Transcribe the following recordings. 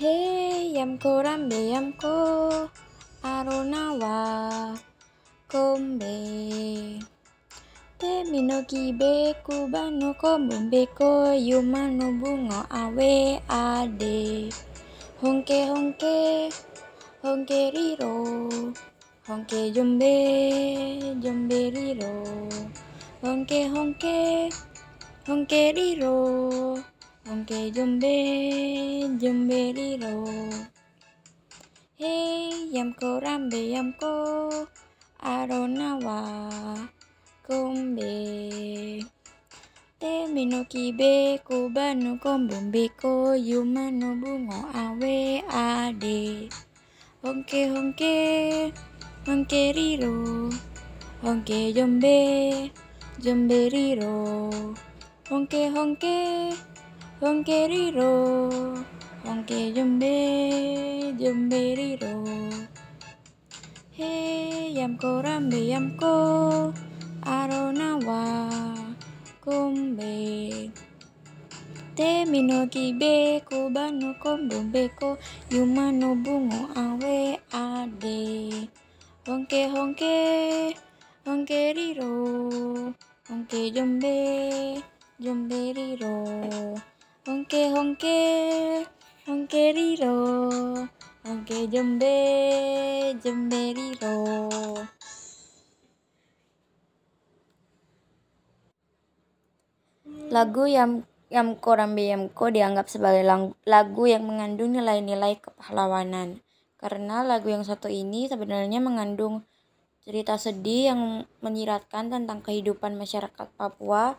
yamko rambe yamko aronawa kombe te minoki be kubano kombeko yumano bungo awe ade honke honke honke riro honke jombe jombe riro honke honke honke riro honke jombe jombe riro hey yamko rambe yamko aronawa kombe te minoki be kubano kombombeko yumano bungo awe, ade. Honke honke honke riro honke jombe jombe riro honke honke honke riro honke jombe jombe riro hey yamko rambe yamko aronawa kumbe. te minoki be kubano kombombeko yumano bungo awe ade honke honke honke riro honke jombe jombe riro honke honke honke riro honke jombe jombe riro Lagu Yam Yamko Rambe Yamko dianggap sebagai lagu yang mengandung nilai-nilai kepahlawanan. Karena lagu yang satu ini sebenarnya mengandung cerita sedih yang menyiratkan tentang kehidupan masyarakat Papua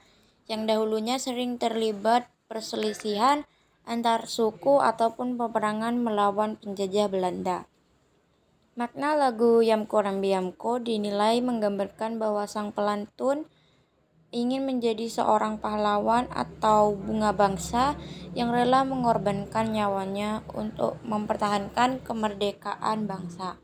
yang dahulunya sering terlibat perselisihan antar suku ataupun peperangan melawan penjajah Belanda. Makna lagu Yamko Rambe Yamko dinilai menggambarkan bahwa sang pelantun ingin menjadi seorang pahlawan atau bunga bangsa yang rela mengorbankan nyawanya untuk mempertahankan kemerdekaan bangsa.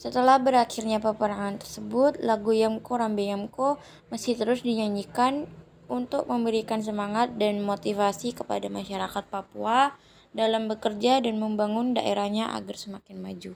Setelah berakhirnya peperangan tersebut, lagu Yamko Rambe Yamko masih terus dinyanyikan untuk memberikan semangat dan motivasi kepada masyarakat Papua dalam bekerja dan membangun daerahnya agar semakin maju.